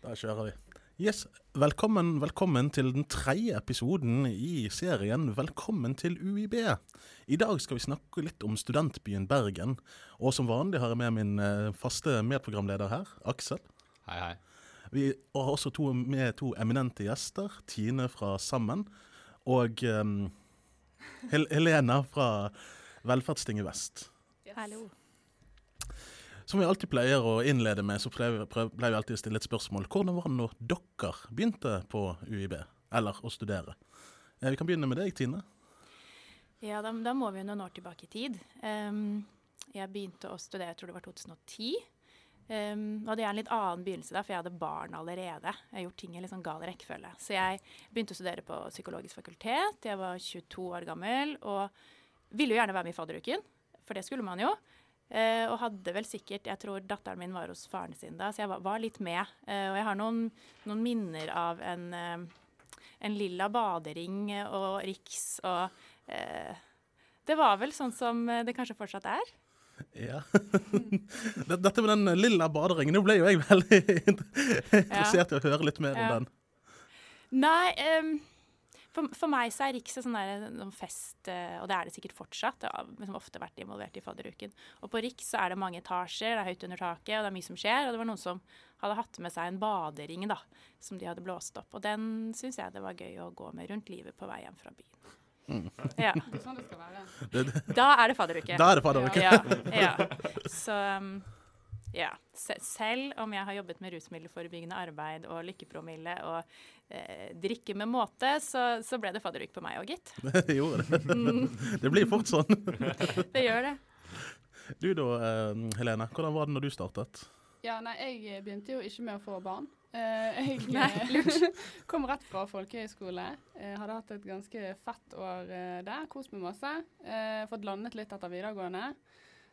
Da kjører vi. Yes, velkommen, velkommen til den tredje episoden i serien Velkommen til UiB. I dag skal vi snakke litt om studentbyen Bergen. Og som vanlig har jeg med min eh, faste medprogramleder her, Aksel. Hei, hei. Vi har også to, med to eminente gjester. Tine fra Sammen og um, Hel Helena fra Velferdstinget Vest. Hallo. Som vi alltid pleier å innlede med, så pleier vi, alltid å stille et spørsmål. Hvordan var det når dere begynte på UiB, eller å studere? Eh, Vi kan begynne med deg, Tine. Ja, da, da må vi jo noen år tilbake i tid. Um, jeg begynte å studere, jeg tror det var 2010. Um, og det er en litt annen begynnelse, da, for jeg hadde barn allerede. Jeg har gjort ting i litt sånn gal rekkefølge. Så jeg begynte å studere på psykologisk fakultet. Jeg var 22 år gammel og ville jo gjerne være med i fadderuken, for det skulle man jo. Eh, og hadde vel sikkert Jeg tror datteren min var hos faren sin da, så jeg var, var litt med. Eh, og jeg har noen, noen minner av en, eh, en lilla badering og Riks og eh, Det var vel sånn som det kanskje fortsatt er. Ja. Dette med den lilla baderingen, nå ble jo jeg veldig interessert i å høre litt mer om Ja. den. Nei, em, for, for meg så er Riks en sånn sånn fest, eh, og det er det sikkert fortsatt. Jeg har liksom ofte vært involvert i fadderuken. Og på Riks så er det mange etasjer, det er høyt under taket, og det er mye som skjer. Og det var noen som hadde hatt med seg en badering da, som de hadde blåst opp. Og den syns jeg det var gøy å gå med rundt livet på vei hjem fra byen. Ja. Det er sånn det skal være. Da er det fadderuke. da er det fadderuke. Ja, ja. Så um, ja. Selv om jeg har jobbet med rusmiddelforebyggende arbeid og lykkepromille og eh, drikke med måte, så, så ble det fadderuk på meg òg, gitt. Det gjorde det. Det blir fort sånn. Det gjør det. Du da, eh, Helene. Hvordan var det når du startet? Ja, nei, jeg begynte jo ikke med å få barn. Eh, jeg eh, kom rett fra folkehøyskole. Eh, hadde hatt et ganske fett år eh, der. Kost meg masse. Eh, fått landet litt etter videregående.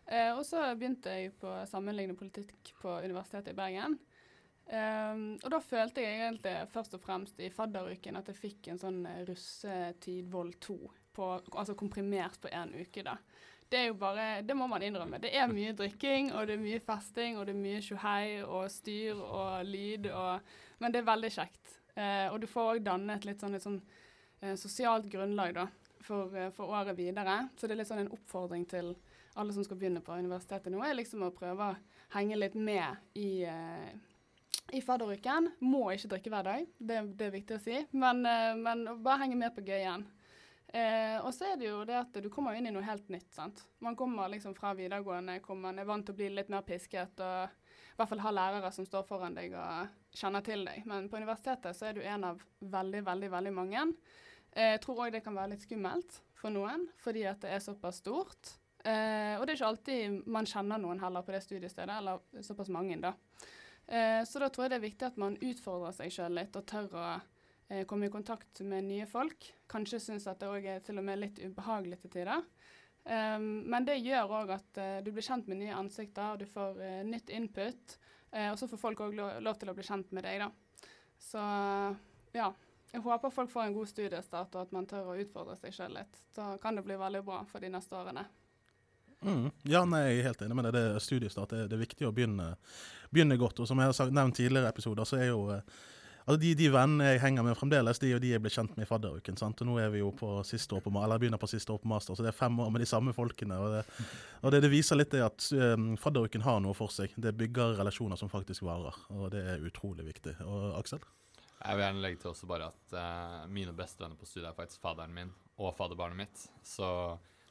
Eh, og så begynte jeg på sammenlignende politikk på Universitetet i Bergen. Um, og da følte jeg egentlig først og fremst i fadderuken at jeg fikk en sånn eh, russetid vold 2, på, altså komprimert på én uke. da. Det er jo bare, det må man innrømme. Det er mye drikking, og det er mye festing, og det er mye tjohei og styr og lyd, og, men det er veldig kjekt. Uh, og du får òg dannet litt sånn, et sånn uh, sosialt grunnlag da, for, uh, for året videre. Så det er litt sånn en oppfordring til alle som skal begynne på universitetet nå, er liksom å prøve å henge litt med i, eh, i fadderuken. Må ikke drikke hver dag, det, det er viktig å si, men, eh, men bare henge med på gøyen. Eh, og så er det jo det at du kommer inn i noe helt nytt. sant? Man kommer liksom fra videregående, hvor man er vant til å bli litt mer pisket og i hvert fall ha lærere som står foran deg og kjenner til deg. Men på universitetet så er du en av veldig, veldig, veldig mange. Eh, jeg tror òg det kan være litt skummelt for noen, fordi at det er såpass stort. Eh, og det er ikke alltid man kjenner noen heller på det studiestedet, eller såpass mange, da. Eh, så da tror jeg det er viktig at man utfordrer seg sjøl litt og tør å eh, komme i kontakt med nye folk. Kanskje syns at det òg er til og med litt ubehagelig til tider. Um, men det gjør òg at eh, du blir kjent med nye ansikter, og du får eh, nytt input. eh, og så får folk òg lov, lov til å bli kjent med deg, da. Så ja. Jeg håper folk får en god studiestart, og at man tør å utfordre seg sjøl litt. Da kan det bli veldig bra for de neste årene. Mm. Ja, nei, jeg er helt enig med deg. Det studiestart. Det det er viktig å begynne, begynne godt. Og som jeg har nevnt tidligere episoder, så er jo eh, altså de, de vennene jeg henger med fremdeles, de jo de jeg ble kjent med i fadderuken. sant? Og nå er vi jo på siste år på, eller begynner på siste år på master, så det er fem år med de samme folkene. Og det, og det, det viser litt det at um, fadderuken har noe for seg. Det bygger relasjoner som faktisk varer, og det er utrolig viktig. Og Aksel? Jeg vil gjerne legge til også bare at uh, mine bestevenner på studiet er faktisk faderen min og fadderbarnet mitt. Så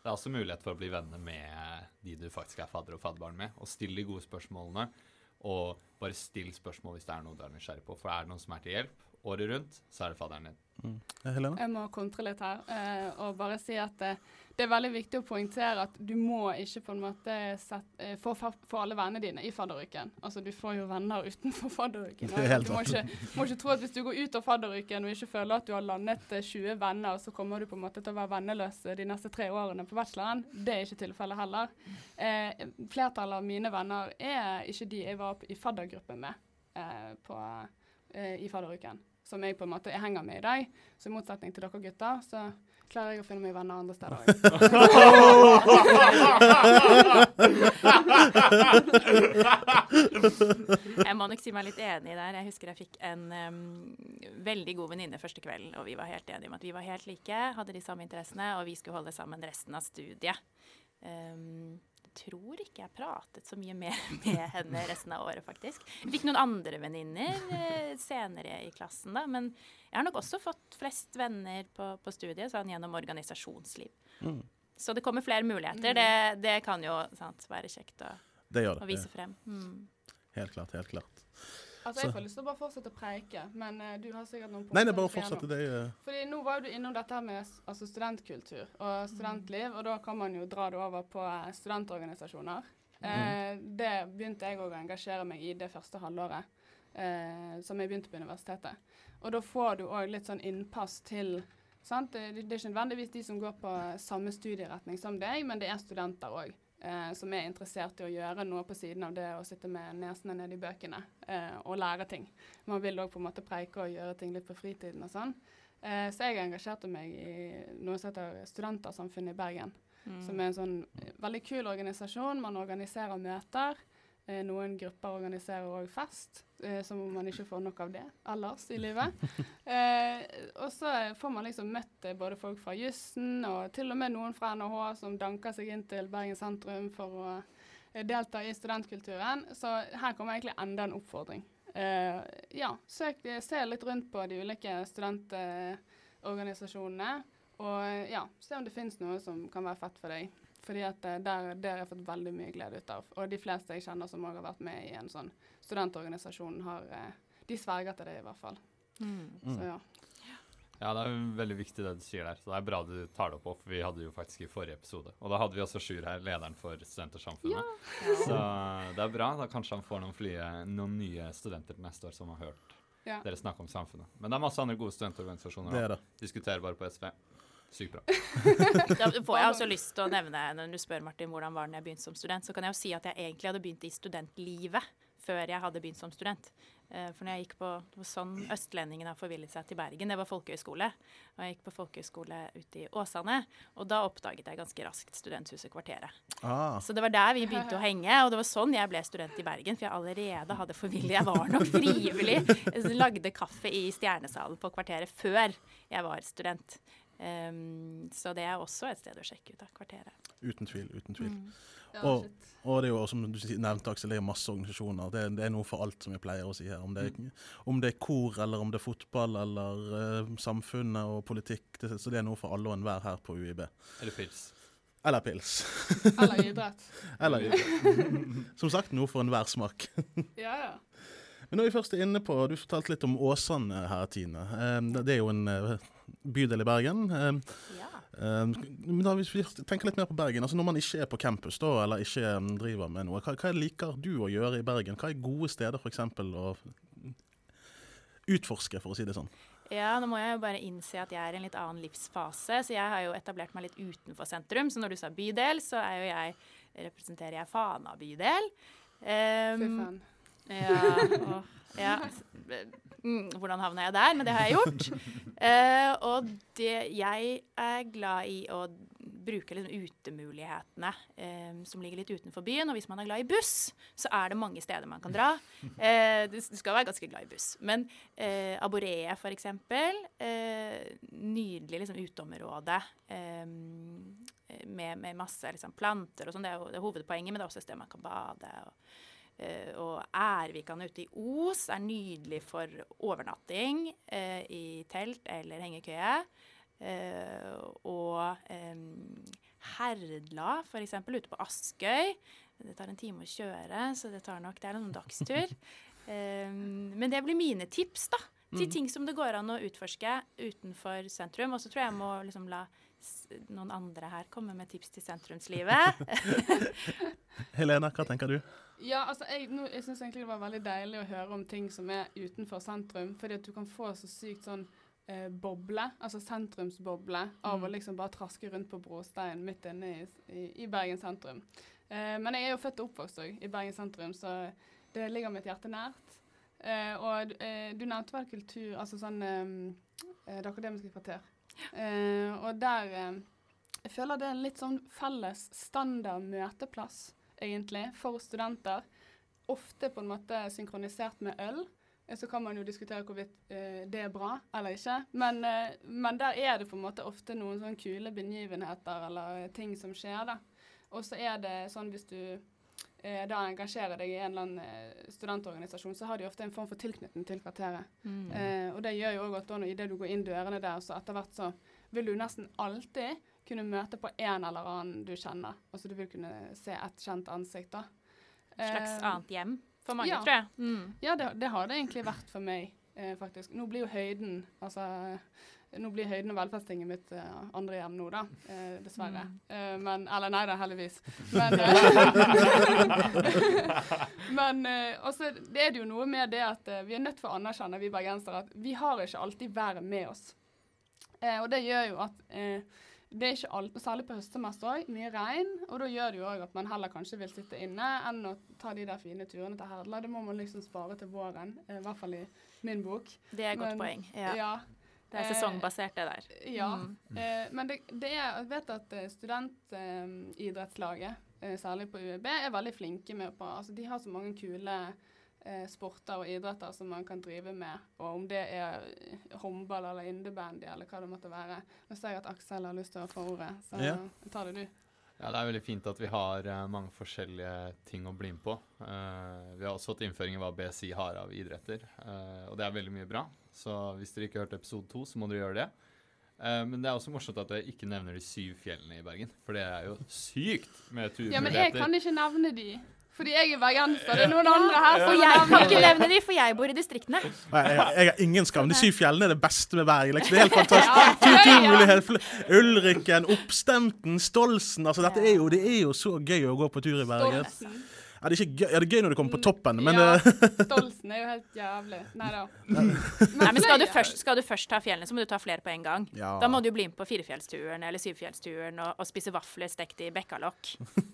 det er også mulighet for å bli venner med de du faktisk er fadder og fadderbarn med. Og still de gode spørsmålene. Og bare still spørsmål hvis det er noe du er nysgjerrig på. For er det noen som er til hjelp året rundt, så er det fadderen din. Mm. Helene? Jeg må kontre litt her eh, og bare si at eh, det er veldig viktig å poengtere at du må ikke på en måte sette, eh, få, få alle vennene dine i fadderuken. Altså du får jo venner utenfor fadderuken. Er du må ikke, må ikke tro at hvis du går ut av fadderuken og ikke føler at du har landet eh, 20 venner, så kommer du på en måte til å være venneløs eh, de neste tre årene på bacheloren. Det er ikke tilfellet heller. Eh, flertallet av mine venner er ikke de jeg var i faddergruppe med eh, på, eh, i fadderuken. Som jeg på en måte henger med i dag. Så i motsetning til dere gutter, så klarer jeg å finne meg venner andre steder Jeg må nok si meg litt enig der. Jeg husker jeg fikk en um, veldig god venninne første kvelden, og vi var helt enige om at vi var helt like, hadde de samme interessene, og vi skulle holde sammen resten av studiet. Um, tror ikke jeg pratet så mye mer med henne resten av året, faktisk. Jeg fikk noen andre venninner eh, senere i klassen, da, men jeg har nok også fått flest venner på, på studiet sånn gjennom organisasjonsliv. Mm. Så det kommer flere muligheter. Det, det kan jo sant, være kjekt å, Det det. å vise frem. Mm. Helt klart. helt klart. Altså, Jeg får lyst til å bare fortsette å preike, men uh, du har sikkert noen punkter. Nei, er bare å fortsette. Det, Uh... Fordi Nå var jo du innom dette her med altså studentkultur og studentliv, og da kan man jo dra det over på studentorganisasjoner. studentorganisasjoner. Eh, det begynte jeg òg å engasjere meg i det første halvåret eh, som jeg begynte på universitetet. Og da får du òg litt sånn innpass til sant? Det, det er ikke nødvendigvis de som går på samme studieretning som deg, men det er studenter òg. Eh, som er interessert i å gjøre noe på siden av det å sitte med nesene nede i bøkene eh, og lære ting. Man vil òg på en måte preike og gjøre ting litt på fritiden og sånn. Eh, så jeg engasjerte meg i noe som heter Studentersamfunnet i Bergen. Mm. Som er en sånn eh, veldig kul organisasjon. Man organiserer møter. Eh, noen grupper organiserer òg fest, eh, som om man ikke får nok av det ellers i livet. Eh, og så får man liksom møtt eh, både folk fra jussen og til og med noen fra NHH som danker seg inn til Bergen sentrum for å eh, delta i studentkulturen. Så her kommer egentlig enda en oppfordring. Uh, ja, søk, se litt rundt på de ulike studentorganisasjonene. Og ja, se om det finnes noe som kan være fett for deg. Fordi at der, der, har jeg fått veldig mye glede ut av. Og de fleste jeg kjenner som òg har vært med i en sånn studentorganisasjon, har, de sverger til det i hvert fall. Mm. Så ja. Ja, det er veldig viktig det du sier der. Så det er bra du tar det opp, for vi hadde jo faktisk i forrige episode. Og da hadde vi også Sjur her, lederen for Studentersamfunnet. Så det er bra. Da kanskje han får noen, flie, noen nye studenter neste år som har hørt Ja. dere snakke om samfunnet. Men det er masse andre gode studentorganisasjoner. det da. er det. Diskuterer bare på SV. Sykt bra. Da får jeg også lyst til å nevne, når du spør Martin hvordan var det jeg begynte som student, så kan jeg jo si at jeg egentlig hadde begynt i studentlivet før jeg hadde begynt som student. Eh, For når jeg gikk på det var sånn Østlendingen har forvillet seg til Bergen, det var folkehøyskole. Og jeg gikk på folkehøyskole ute i Åsane, og da oppdaget jeg ganske raskt Studenthuset Kvarteret. Ah, Så det var der vi begynte å henge, og det var sånn jeg ble student i Bergen. For jeg allerede hadde forvillet. Jeg var nok frivillig. Jeg lagde kaffe i Stjernesalen på Kvarteret før jeg var student. Um, så det er også et sted å sjekke ut av kvarteret. uten tvil. uten tvil. Mm. Ja, Og- Og det er jo, som du nevnte, Aksel, det er masse organisasjoner. Det det er noe for alt, som jeg pleier å si her. Om det er, om det er kor, eller om det er fotball, eller uh, samfunnet og politikk. Det, så det er noe for alle og enhver her på UiB. Eller pils. Eller pils. Eller idrett. Eller Som sagt, noe for enhver smak. Ja, ja. Men når vi først er inne på, Du fortalte litt om Åsane her, Tine. Det- Det er jo en eh, bydel i Bergen. Eh, Ja. eh, Men da Hvis vi tenker litt mer på Bergen, altså når man ikke er på campus da, eller ikke eh, driver med noe, hva, hva liker du å gjøre i Bergen? Hva er gode steder for eksempel, å utforske, for å si det sånn? ja, nå må jeg jo bare innse at jeg er i en litt annen livsfase, så jeg har jo etablert meg litt utenfor sentrum. Så når du sa bydel, så er jo jeg representerer jeg Fana bydel. Um, Fy faen. Ja, og, ja. Mm, hvordan havna jeg der? Men det har jeg gjort. uh, og det, jeg er glad i å bruke liksom utemulighetene um, som ligger litt utenfor byen. Og hvis man er glad i buss, så er det mange steder man kan dra. Uh, du, du skal være ganske glad i buss. Men uh, Aborea, for eksempel. Nydelig liksom, uteområde. Um, med, med masse liksom, planter og sånn. Det det er hovedpoenget, men det er også et sted man kan bade. og og Ervikan ute i Os er nydelig for overnatting eh, i telt eller hengekøye. Eh, og eh, Herdla, f.eks. ute på Askøy. Det tar en time å kjøre, så det tar nok Det er noen dagstur. Eh, men det blir mine tips, da. Til ting som det går an å utforske utenfor sentrum. Og så tror jeg jeg må liksom la noen andre her komme med tips til sentrumslivet. Helena, hva tenker du? Ja, altså jeg, nå- jeg syns egentlig det var veldig deilig å høre om ting som er utenfor sentrum, fordi at du kan få så sykt sånn eh, boble, altså sentrumsboble, av å liksom bare traske rundt på brostein midt inne i, i, i Bergen sentrum. Eh, men jeg er jo født og oppvokst òg i Bergen sentrum, så det ligger mitt hjerte nært. Eh, og eh, du nevnte vel kultur, altså sånn eh, eh, Det akademiske kvarter. Eh, og der uh, Jeg føler det er en litt sånn felles standard møteplass, egentlig, for studenter. Ofte på en måte synkronisert med øl. Eh, Så kan man jo diskutere hvorvidt uh, det er bra eller ikke. Men, men der er det på en måte ofte noen sånne kule begivenheter eller ting som skjer, da. Og så er det sånn hvis du da engasjerer deg i en eller annen eh, studentorganisasjon, så har de ofte en form for tilknytning til kvarteret. Mm. Eh, og det gjør jo òg at da idet du går inn dørene der, så etter hvert så vil du nesten alltid kunne møte på en eller annen du kjenner. Altså du vil kunne se et kjent ansikt, da. Et slags Eh, annet hjem for mange, ja. tror jeg. Mm. Ja, det, det har det egentlig vært for meg, eh, faktisk. Nå blir jo høyden Altså nå blir høyden og velferdstinget mitt uh, andre hjem nå, da. Uh, dessverre. Uh, men Eller nei da, heldigvis. Men, men også, det er det jo noe med det at vi er nødt for å anerkjenne, vi bergensere, at vi har ikke alltid været med oss. Og det gjør jo at det er ikke alt, Særlig på høstsemester òg. Mye regn. Og da gjør det jo òg at man heller kanskje vil sitte inne enn å ta de der fine turene til Herdla. Det må man liksom spare til våren. I hvert fall i min bok. Det er et godt poeng. Ja. ja Det er sesongbasert, det der. ja. Mm. Eh, men det, det er, jeg vet at eh, studentidrettslaget, eh, særlig på UiB, er veldig flinke med på altså De har så mange kule eh, sporter og idretter som man kan drive med. Og om det er eh, håndball eller innebandy eller hva det måtte være. Nå ser jeg at Aksel har lyst til å få ordet, så Ja. tar det du. Ja, Det er veldig fint at vi har eh, mange forskjellige ting å bli med på. Uh, vi har også fått innføring i hva BSI har av idretter, uh, og det er veldig mye bra. Så hvis dere ikke har hørt episode to, så må dere gjøre det. Uh, men det er også morsomt at jeg ikke nevner de syv fjellene i Bergen, for det er jo sykt med Ja, men jeg kan ikke nevne de. Fordi jeg er bergenser. Det er noen andre her Og som jeg kan ikke nevne de, for jeg bor i distriktene. Nei, jeg, jeg har ingen skam. De syv fjellene er det beste med Bergen. Liksom. Det er helt fantastisk. Ja. Ulriken, Oppstemten, Stolsen. Altså, dette er jo, det er jo så gøy å gå på tur i Bergen. Stolsen. Ja, det, er ikke gøy. Ja, det er gøy når du kommer på toppen, men ja, eh, Stolsen er jo helt jævlig. Nei da. Nei, men skal du, først, skal du først ta fjellene, så må du ta flere på en gang. ja. Da må du bli med på firefjellsturen eller syvfjellsturen og, og spise vafler stekt i bekkalokk.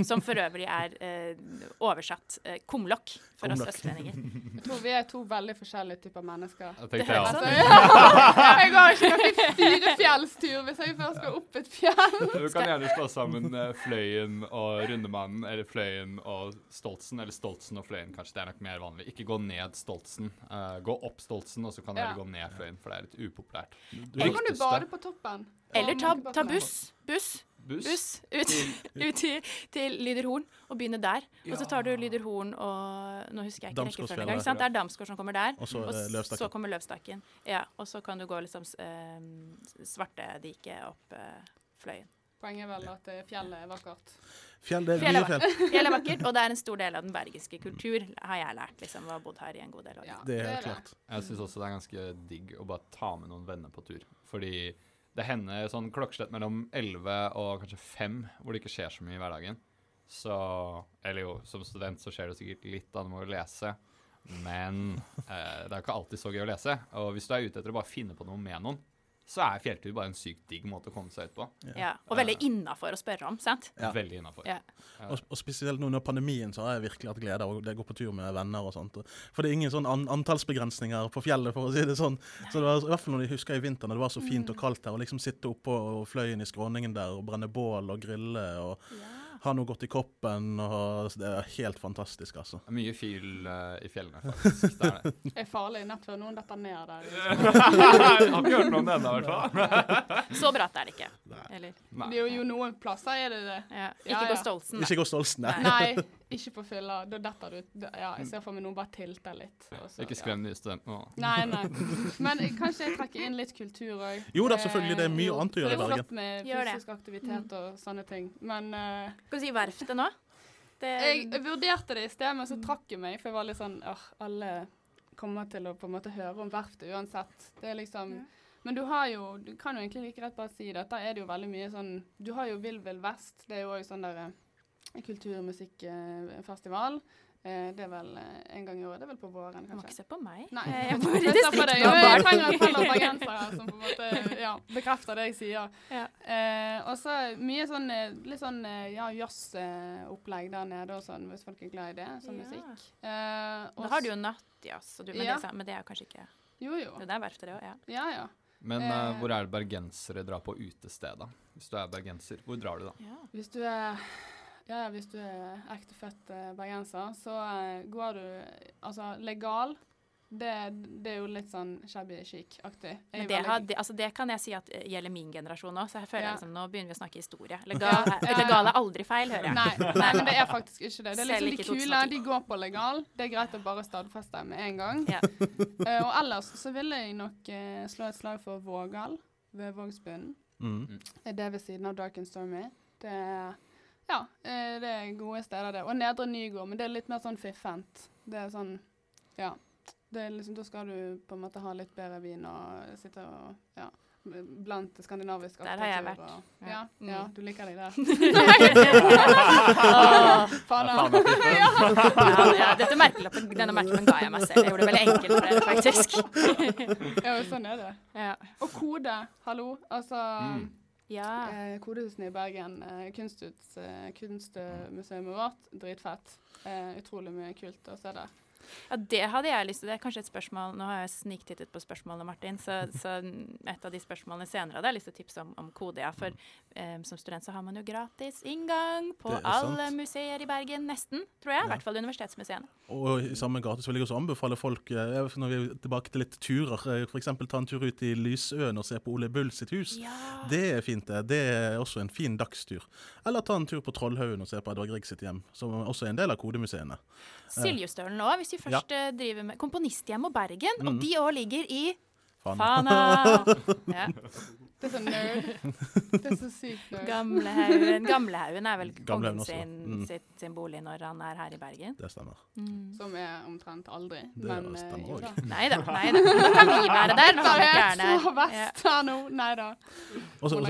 Som for øvrig er eh, oversatt eh, kumlokk for oss østlendinger. Jeg tror vi er to veldig forskjellige typer mennesker. Jeg Det tenkte, høres ja. sånn Altså, jeg har ikke noen firefjellstur hvis jeg først skal opp et fjell. Du kan gjerne slå sammen eh, Fløyen og Rundemannen, eller Fløyen og Stoltsen, eller Stoltsen og Fløyen, kanskje. Det er nok mer vanlig. Ikke gå ned Stoltsen. Uh, gå opp Stoltsen, og så kan du Ja. gå ned Fløyen, for det er litt upopulært. Eller kan du bade på toppen? Eller ta, ta buss. Buss. Buss. Buss ut, ut til, til Lyderhorn og begynne der. Og så tar du Lyderhorn og Nå husker jeg ikke rekkefølgen engang. Det er Damsgård som kommer der. Og så Og så kommer Løvstakken. Ja, og så kan du gå liksom ehm, Svartediket opp eh, Fløyen. Poenget er vel at eh, fjellet er vakkert. Fjell, det er Fjellet mye fjell. Fjellet er vakkert, og det er en stor del av den bergiske kultur, har jeg lært. liksom, og har bodd her i en god del år. Ja, Det er helt klart. Jeg syns også det er ganske digg å bare ta med noen venner på tur. Fordi det hender sånn klokkeslett mellom 11 og kanskje 5 hvor det ikke skjer så mye i hverdagen. Så Eller jo, som student så skjer det sikkert litt, da du må jo lese. Men eh, det er ikke alltid så gøy å lese. Og hvis du er ute etter å bare finne på noe med noen, så er fjelltur bare en sykt digg måte å komme seg ut på. Ja, og veldig innafor å spørre om, sant? Ja. Veldig innafor. Ja. Og, og spesielt nå under pandemien så har jeg virkelig hatt glede av å gå på tur med venner og sånt. For det er ingen sånn an antallsbegrensninger på fjellet, for å si det sånn. Så det var, I hvert fall når jeg husker i vinter når det var så fint og kaldt her, å liksom sitte oppå Fløyen i skråningen der og brenne bål og grille og ha noe godt i koppen, Og, det er helt fantastisk, altså. Mye fyll uh, i fjellene, faktisk. Det er det. Er farlig nett før noen detter ned der. Jeg har ikke hørt noe om ennå, i hvert fall. Så bratt er det ikke. Eller, Nei. Det er jo, noen plasser er det det. ja. Ja, Ikke gå ja. Stolsen. Ikke gå Stolsen, nei. Nei, ikke på fylla. Da detter du ut. Ja, jeg ser for meg noen bare tilter litt. Også, Ikke ja. skrem nye studenter nå. Nei, nei. Men kanskje jeg trekker inn litt kultur òg. Jo da, selvfølgelig, det er mye annet å gjøre i Bergen. Det er jo flott med fysisk aktivitet og sånne ting. Men eh, Skal du si verftet nå? Det, jeg, vurderte det i sted, men så trakk jeg meg. For jeg var litt sånn åh, alle kommer til å på en måte høre om verftet uansett. Det er liksom Ja. Men du har jo Du kan jo egentlig like rett bare si det. Da er det jo veldig mye sånn Du har jo Vill Vill Vest. Det er jo òg sånn der eh, kulturmusikkfestival. Eh, det er vel eh, en gang i året. Det er vel på våren, Du må ikke se på meg. Nei, Jeg bor i distriktet. Jeg trenger et fellow bergensere som på en måte ja, bekrefter det jeg sier. Ja. Eh, og så mye sånn eh, litt sånn ja, jazzopplegg der nede og sånn, hvis folk er glad i det, sånn Ja. musikk. Eh, og Da har du jo nattjazz, yes, men, Ja. det, men det er kanskje ikke Jo, jo. Det er verftet, det òg, ja. Ja, ja. Men Eh. hvor er det bergensere drar på utested, da? Hvis du er bergenser, hvor drar du da? ja. Hvis du er ja, hvis du er ektefødt eh, bergenser, så eh, går du Altså, legal, det, det er jo litt sånn shabby chic-aktig. Men det, har, det, altså det kan jeg si at eh, gjelder min generasjon òg, så jeg føler Ja. liksom, nå begynner vi å snakke historie. Legal, legal er aldri feil, hører jeg. Nei, nei, men det er faktisk ikke det. Det er liksom De kule de går på legal. Det er greit å bare stadfeste med en gang. Ja. Uh, og ellers så ville jeg nok uh, slå et slag for Vågal ved Vågsbunnen. Mm. Det er ved siden av Dark and Stormy. Det er ja, eh, det er gode steder, det. Og Nedre Nygård, men det er litt mer sånn fiffent. Det er sånn Ja. Det er liksom, da skal du på en måte ha litt bedre vin og sitte og Ja. Blant skandinavisk Der har jeg vært. og- Ja. Ja, Mm. ja, du liker deg der. Faen, Ja, dette merkelappen, denne merkelappen ga jeg meg selv. Jeg gjorde det veldig enkelt for dere, faktisk. Ja, sånn er det. Ja. Og Kode, hallo. Altså Mm. Ja. eh, Kodehusene i Bergen, eh, eh, kunstmuseet vårt, dritfett. Utrolig mye kult å se der. Ja, det hadde jeg lyst til. Det er kanskje et spørsmål Nå har jeg sniktittet på spørsmålene, Martin, så, så et av de spørsmålene senere hadde jeg lyst til å tipse om, om kode. Ja, for um, som student så har man jo gratis inngang på alle sant. museer i Bergen, nesten, tror jeg. I Ja. hvert fall universitetsmuseene. Og i samme gratis vil jeg også anbefale folk, eh, når vi er tilbake til litt turer, f.eks. ta en tur ut i Lysøen og se på Ole Bull sitt hus. Ja. Det er fint, det. Det er også en fin dagstur. Eller ta en tur på Trollhaugen og se på Edvard Grieg sitt hjem, som også er en del av kodemuseene. Siljustølen òg, hvis vi. Først ja. driver med Komponisthjem og Bergen. Og Mm. de òg ligger i Fana. Fana! Ja. Det er så nerd. Det er så sykt nerd. Gamlehaugen. Gamlehaugen er vel kongen sin, mm. sitt, sin bolig når han er her i Bergen. Det stemmer. Mm. Som er omtrent aldri. Det Men eh, stemmer òg. Nei da. nei da. det kan vi være der når vi er gjerne så vest her nå. Nei da. Og så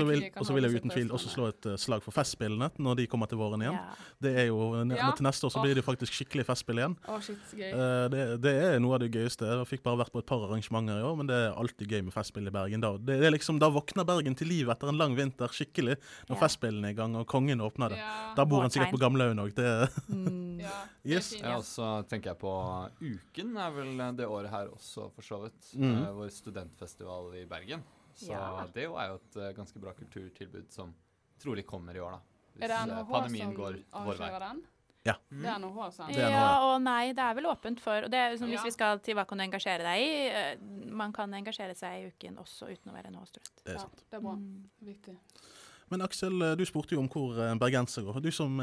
vil, jeg uten tvil også slå et eh, slag for Festspillene når de kommer til våren igjen. Ja. Det er jo, Ja. Til neste år så blir det jo faktisk skikkelig festspill igjen. Oh, shit, så gøy. Eh, Det, det er noe av det gøyeste. Jeg fikk bare vært på et par arrangementer i år, men det er alltid gøy med festspill i Bergen. Da, det, det er liksom, da våkner Bergen til liv etter en lang vinter skikkelig, når Ja. festspillene er i gang og kongen åpner det. Ja. Da bor han sikkert på Gamlehaugen òg. Det Mm. ja. det Yes. fint. Ja, og så tenker jeg på Uken er vel det året her også, for så vidt. Mm. Uh, vår studentfestival i Bergen. Så Ja. det er jo et uh, ganske bra kulturtilbud som trolig kommer i år, da. Er det eh, NHH pandemien som går arrangerer den? Ja. Det er NHH, sant? Det er Ja noe. og nei, det er vel åpent for og det er, Hvis Ja. vi skal til hva kan du engasjere deg i eh, Man kan engasjere seg i uken også uten å være NHH-student. det er Ja, sant. det er bra. Mm. Viktig. Men Aksel, eh, du spurte jo om hvor eh, bergenser går. Du som,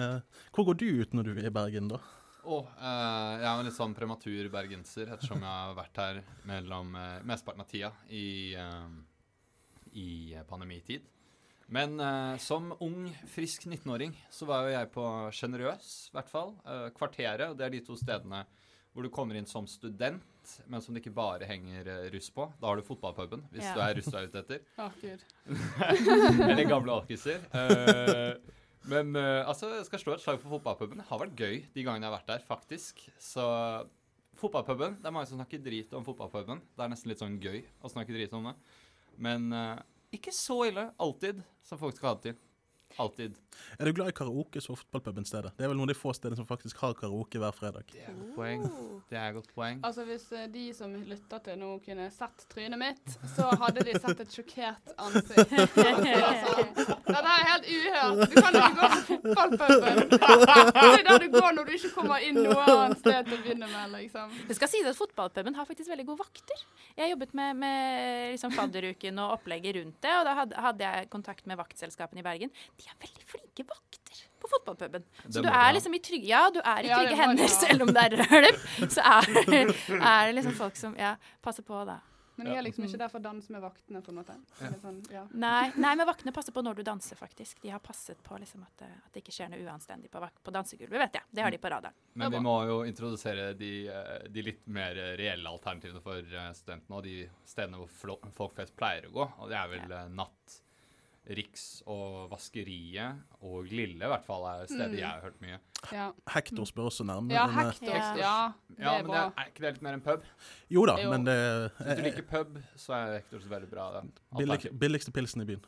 hvor går du ut når du er i Bergen, da? Oh, eh, jeg er en litt sånn prematur bergenser, ettersom jeg har vært her mellom eh, mesteparten av tida i, eh, i pandemitid. Men eh, som ung, frisk 19-åring så var jo jeg på Generøs, i hvert fall. eh, kvarteret. Det er de to stedene hvor du kommer inn som student, men som det ikke bare henger eh, russ på. Da har du fotballpuben, hvis Ja. du er russ du er ute etter. Eller gamle alkiser. Eh, men eh, altså, jeg skal slå et slag for fotballpuben. Det har vært gøy de gangene jeg har vært der, faktisk. Så fotballpuben Det er mange som snakker drit om fotballpuben. Det er nesten litt sånn gøy å snakke drit om det. Men eh, ikke så ille alltid som folk skal ha det til. Alltid. Er du glad i karaoke så fotballpuben stedet? Det er vel noen av de få stedene som faktisk har karaoke hver fredag. Det er godt poeng. Det er godt poeng. Altså Hvis eh, de som lytter til nå, kunne sett trynet mitt, så hadde de sett et sjokkert ansikt. Altså, Dette er helt uhørt. Du kan ikke gå på fotballpuben. Det er der du går når du ikke kommer inn noe annet sted til å begynne med, liksom. Det skal sies at fotballpuben har faktisk veldig gode vakter. Jeg har jobbet med, med liksom fadderuken og opplegget rundt det, og da hadde jeg kontakt med vaktselskapene i Bergen. De er veldig flinke vakter på fotballpuben. Så du er liksom i trygge, ja, du er i Ja, trygge hender, selv om det er rølp. Så er, er det liksom folk som ja, passer på, da. Men jeg er liksom ikke der for å danse med vaktene, på en måte. Sånn, ja. Nei, nei, men vaktene passer på når du danser, faktisk. De har passet på liksom at, det, at det ikke skjer noe uanstendig på, på dansegulvet, vet jeg. Det har de på radaren. Men vi må jo introdusere de, eh, de litt mer reelle alternativene for eh, studentene, og de stedene hvor folk flest pleier å gå. Og det er vel ja. natt, Riks og Vaskeriet og Lille i hvert fall er steder Mm. jeg har hørt mye. Ja, Hektor spør også nærmere. ja men, eh, Hector. Ja. Ja, det Ja, er men det er, er ikke det litt mer en pub? Jo da, Jo. men det Hvis du er liker pub, så er Hector så veldig bra. billig, billigste pilsen i byen.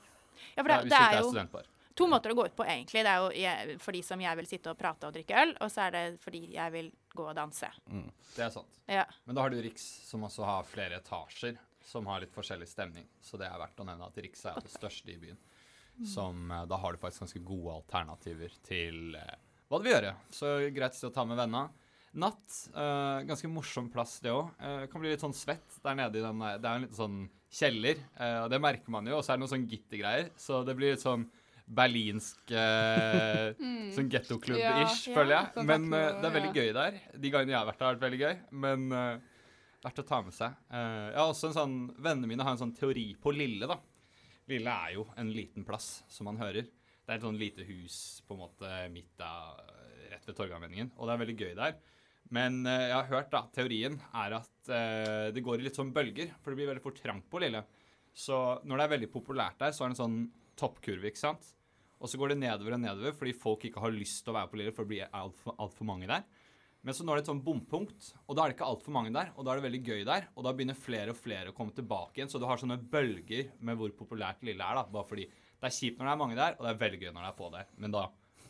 Ja, for Ja, det, det er jo to måter å gå ut på, egentlig. Det er jo jeg, for de som jeg vil sitte og prate og drikke øl, og så er det fordi jeg vil gå og danse. Det er sant. Ja. Men da har du Riks, som også har flere etasjer, som har litt forskjellig stemning. Så det er verdt å nevne at Riks er det største i byen. Som, eh, da har du faktisk ganske gode alternativer til eh, hva du vil gjøre. Så greit å ta med venner. Natt, eh, ganske morsom plass det òg. Eh, kan bli litt sånn svett der nede i den. Det er en liten sånn kjeller, eh, og det merker man jo. Og så er det noen sånn gittergreier, så det blir litt sånn berlinsk eh, Sånn gettoklubb-ish, Ja, føler jeg. Ja, Men eh, det er veldig gøy der. De gangene jeg har vært der, har vært veldig gøy. Men verdt å ta med seg. Eh, jeg har også en sånn, Vennene mine har en sånn teori på Lille, da. Lille er jo en liten plass, som man hører. Det er et sånn lite hus på en måte midt av, rett ved Torgallmenningen, og det er veldig gøy der. Men eh, jeg har hørt da, teorien er at eh, det går i litt sånn bølger, for det blir veldig fort trangt på Lille. Så når det er veldig populært der, så er det en sånn toppkurve, ikke sant? Og så går det nedover og nedover fordi folk ikke har lyst til å være på Lille, for det blir altfor alt for mange der. Men så nå er det et sånn bompunkt, og da er det ikke altfor mange der, og da er det veldig gøy der, og da begynner flere og flere å komme tilbake igjen, så du har sånne bølger med hvor populært Lille er, da, bare fordi det er kjipt når det er mange der, og det er veldig gøy når det er få der. Men da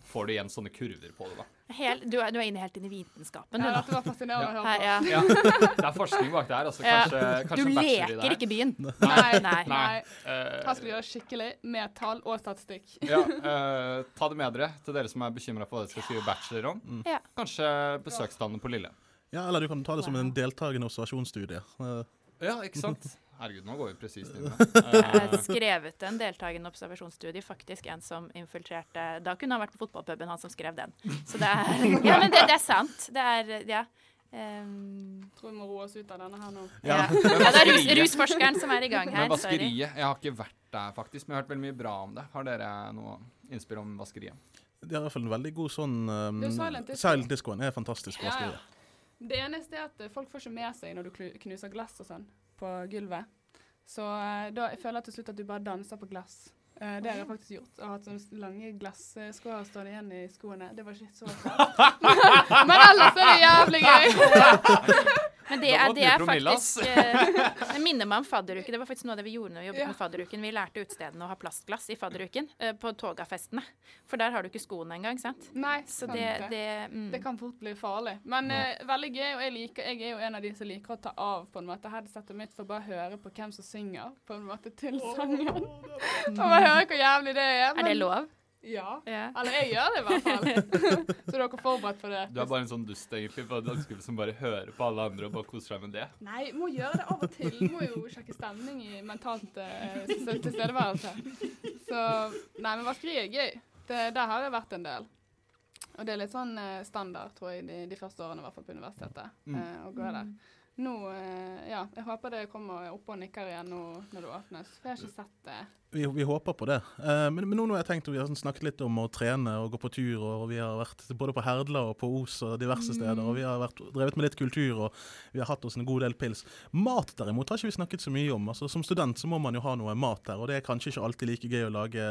får du igjen sånne kurver på det, da. Helt, du, er, du er inne helt inn i vitenskapen, du Ja, dette var fascinerende å høre på. ja. Ja, det er forskning bak det her, altså. Ja. Kanskje, Du kanskje i leker ikke byen. Nei, Nei. nei. Nei. Her skal vi gjøre skikkelig med tall og statistikk. Ja, uh, ta det med dere til dere som er bekymra for hva dere skal skrive bachelor om. Ja. Kanskje besøksstanden på Lille. Ja, eller du kan ta det som en deltakende observasjonsstudie. Uh. Ja, ikke sant? Herregud, nå går vi presist inn. Jeg har skrevet en deltakende observasjonsstudie, faktisk en som infiltrerte Da kunne han vært på fotballpuben, han som skrev den. Så det er Ja, men det, det er sant. Det er Ja. Um, Tror vi må roe oss ut av denne her nå. ja. Ja. det er rus, rusforskeren som er i gang her. men Sorry. vaskeriet Jeg har ikke vært der, faktisk, men jeg har hørt veldig mye bra om det. Har dere noe innspill om vaskeriet? De har i hvert fall en veldig god sånn um, Det er Silent Disco. Er fantastisk. Ja, ja. Det eneste er at folk får ikke med seg når du knuser glass og sånn på gulvet. Så eh, da jeg føler til slutt at du bare danser på glass. Uh, det har jeg faktisk gjort. Jeg har hatt sånne lange glasskår stående igjen i skoene. Det var ikke så fett. Men ellers er det jævlig gøy. Men det er, det er faktisk eh, Det minner meg om fadderuken. Det var faktisk noe av det vi gjorde når vi jobbet Ja. med fadderuken. Vi lærte utestedene å ha plastglass i fadderuken eh, på togafestene. For der har du ikke skoene engang, sant? Nei, Så sant det, det. det mm. Det kan fort bli farlig. Men uh, veldig gøy, og jeg, liker, jeg er jo en av de som liker å ta av på en måte headsetet mitt for bare å høre på hvem som synger på en måte til sangen. Og bare høre hvor jævlig det er. Er det lov? Ja. Ja. Eller jeg gjør det i hvert fall. så dere er forberedt på det. Du er bare en sånn dust, egentlig, på dansegulvet som bare hører på alle andre og bare koser seg med det. Nei, må gjøre det av og til. Må jo sjekke stemning i mentalt uh, tilstedeværelse. Så Nei, men vaskeri er gøy. Det, der har jeg vært en del. Og det er litt sånn eh, standard, tror jeg, de, de første årene i hvert fall på universitetet. Mm. eh, å gå der. Nå, eh, ja, jeg håper det kommer opp og nikker igjen nå når det åpnes. For jeg har ikke sett det. Vi, vi håper på det. Eh, men, men nå har jeg tenkt, vi har sånn snakket litt om å trene og gå på tur, og vi har vært både på Herdla og på Os og diverse steder, og vi har vært, drevet med litt kultur, og vi har hatt oss en god del pils. Mat derimot har ikke vi snakket så mye om. Altså, som student så må man jo ha noe mat der, og det er kanskje ikke alltid like gøy å lage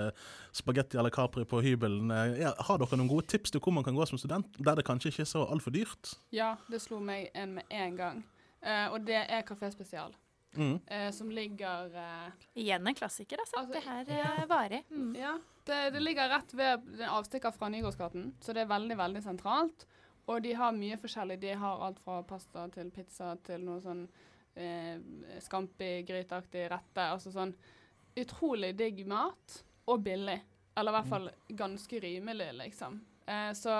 spagetti eller capri på hybelen. Eh, har dere noen gode tips til hvor man kan gå som student, der det kanskje ikke er så altfor dyrt? Ja, det slo meg en med en gang. Eh, og det er Kafé Spesial, Mm. eh, som ligger eh, Igjen en klassiker, altså. Altså, det her ja. er varig. Mm. Ja, det, det ligger rett ved den avstikker fra Nygårdsgaten, så det er veldig, veldig sentralt. Og de har mye forskjellig. De har alt fra pasta til pizza til noe sånn eh, scampi-gryteaktig rette. Altså sånn utrolig digg mat, og billig. Eller i hvert fall ganske rimelig, liksom. Eh, så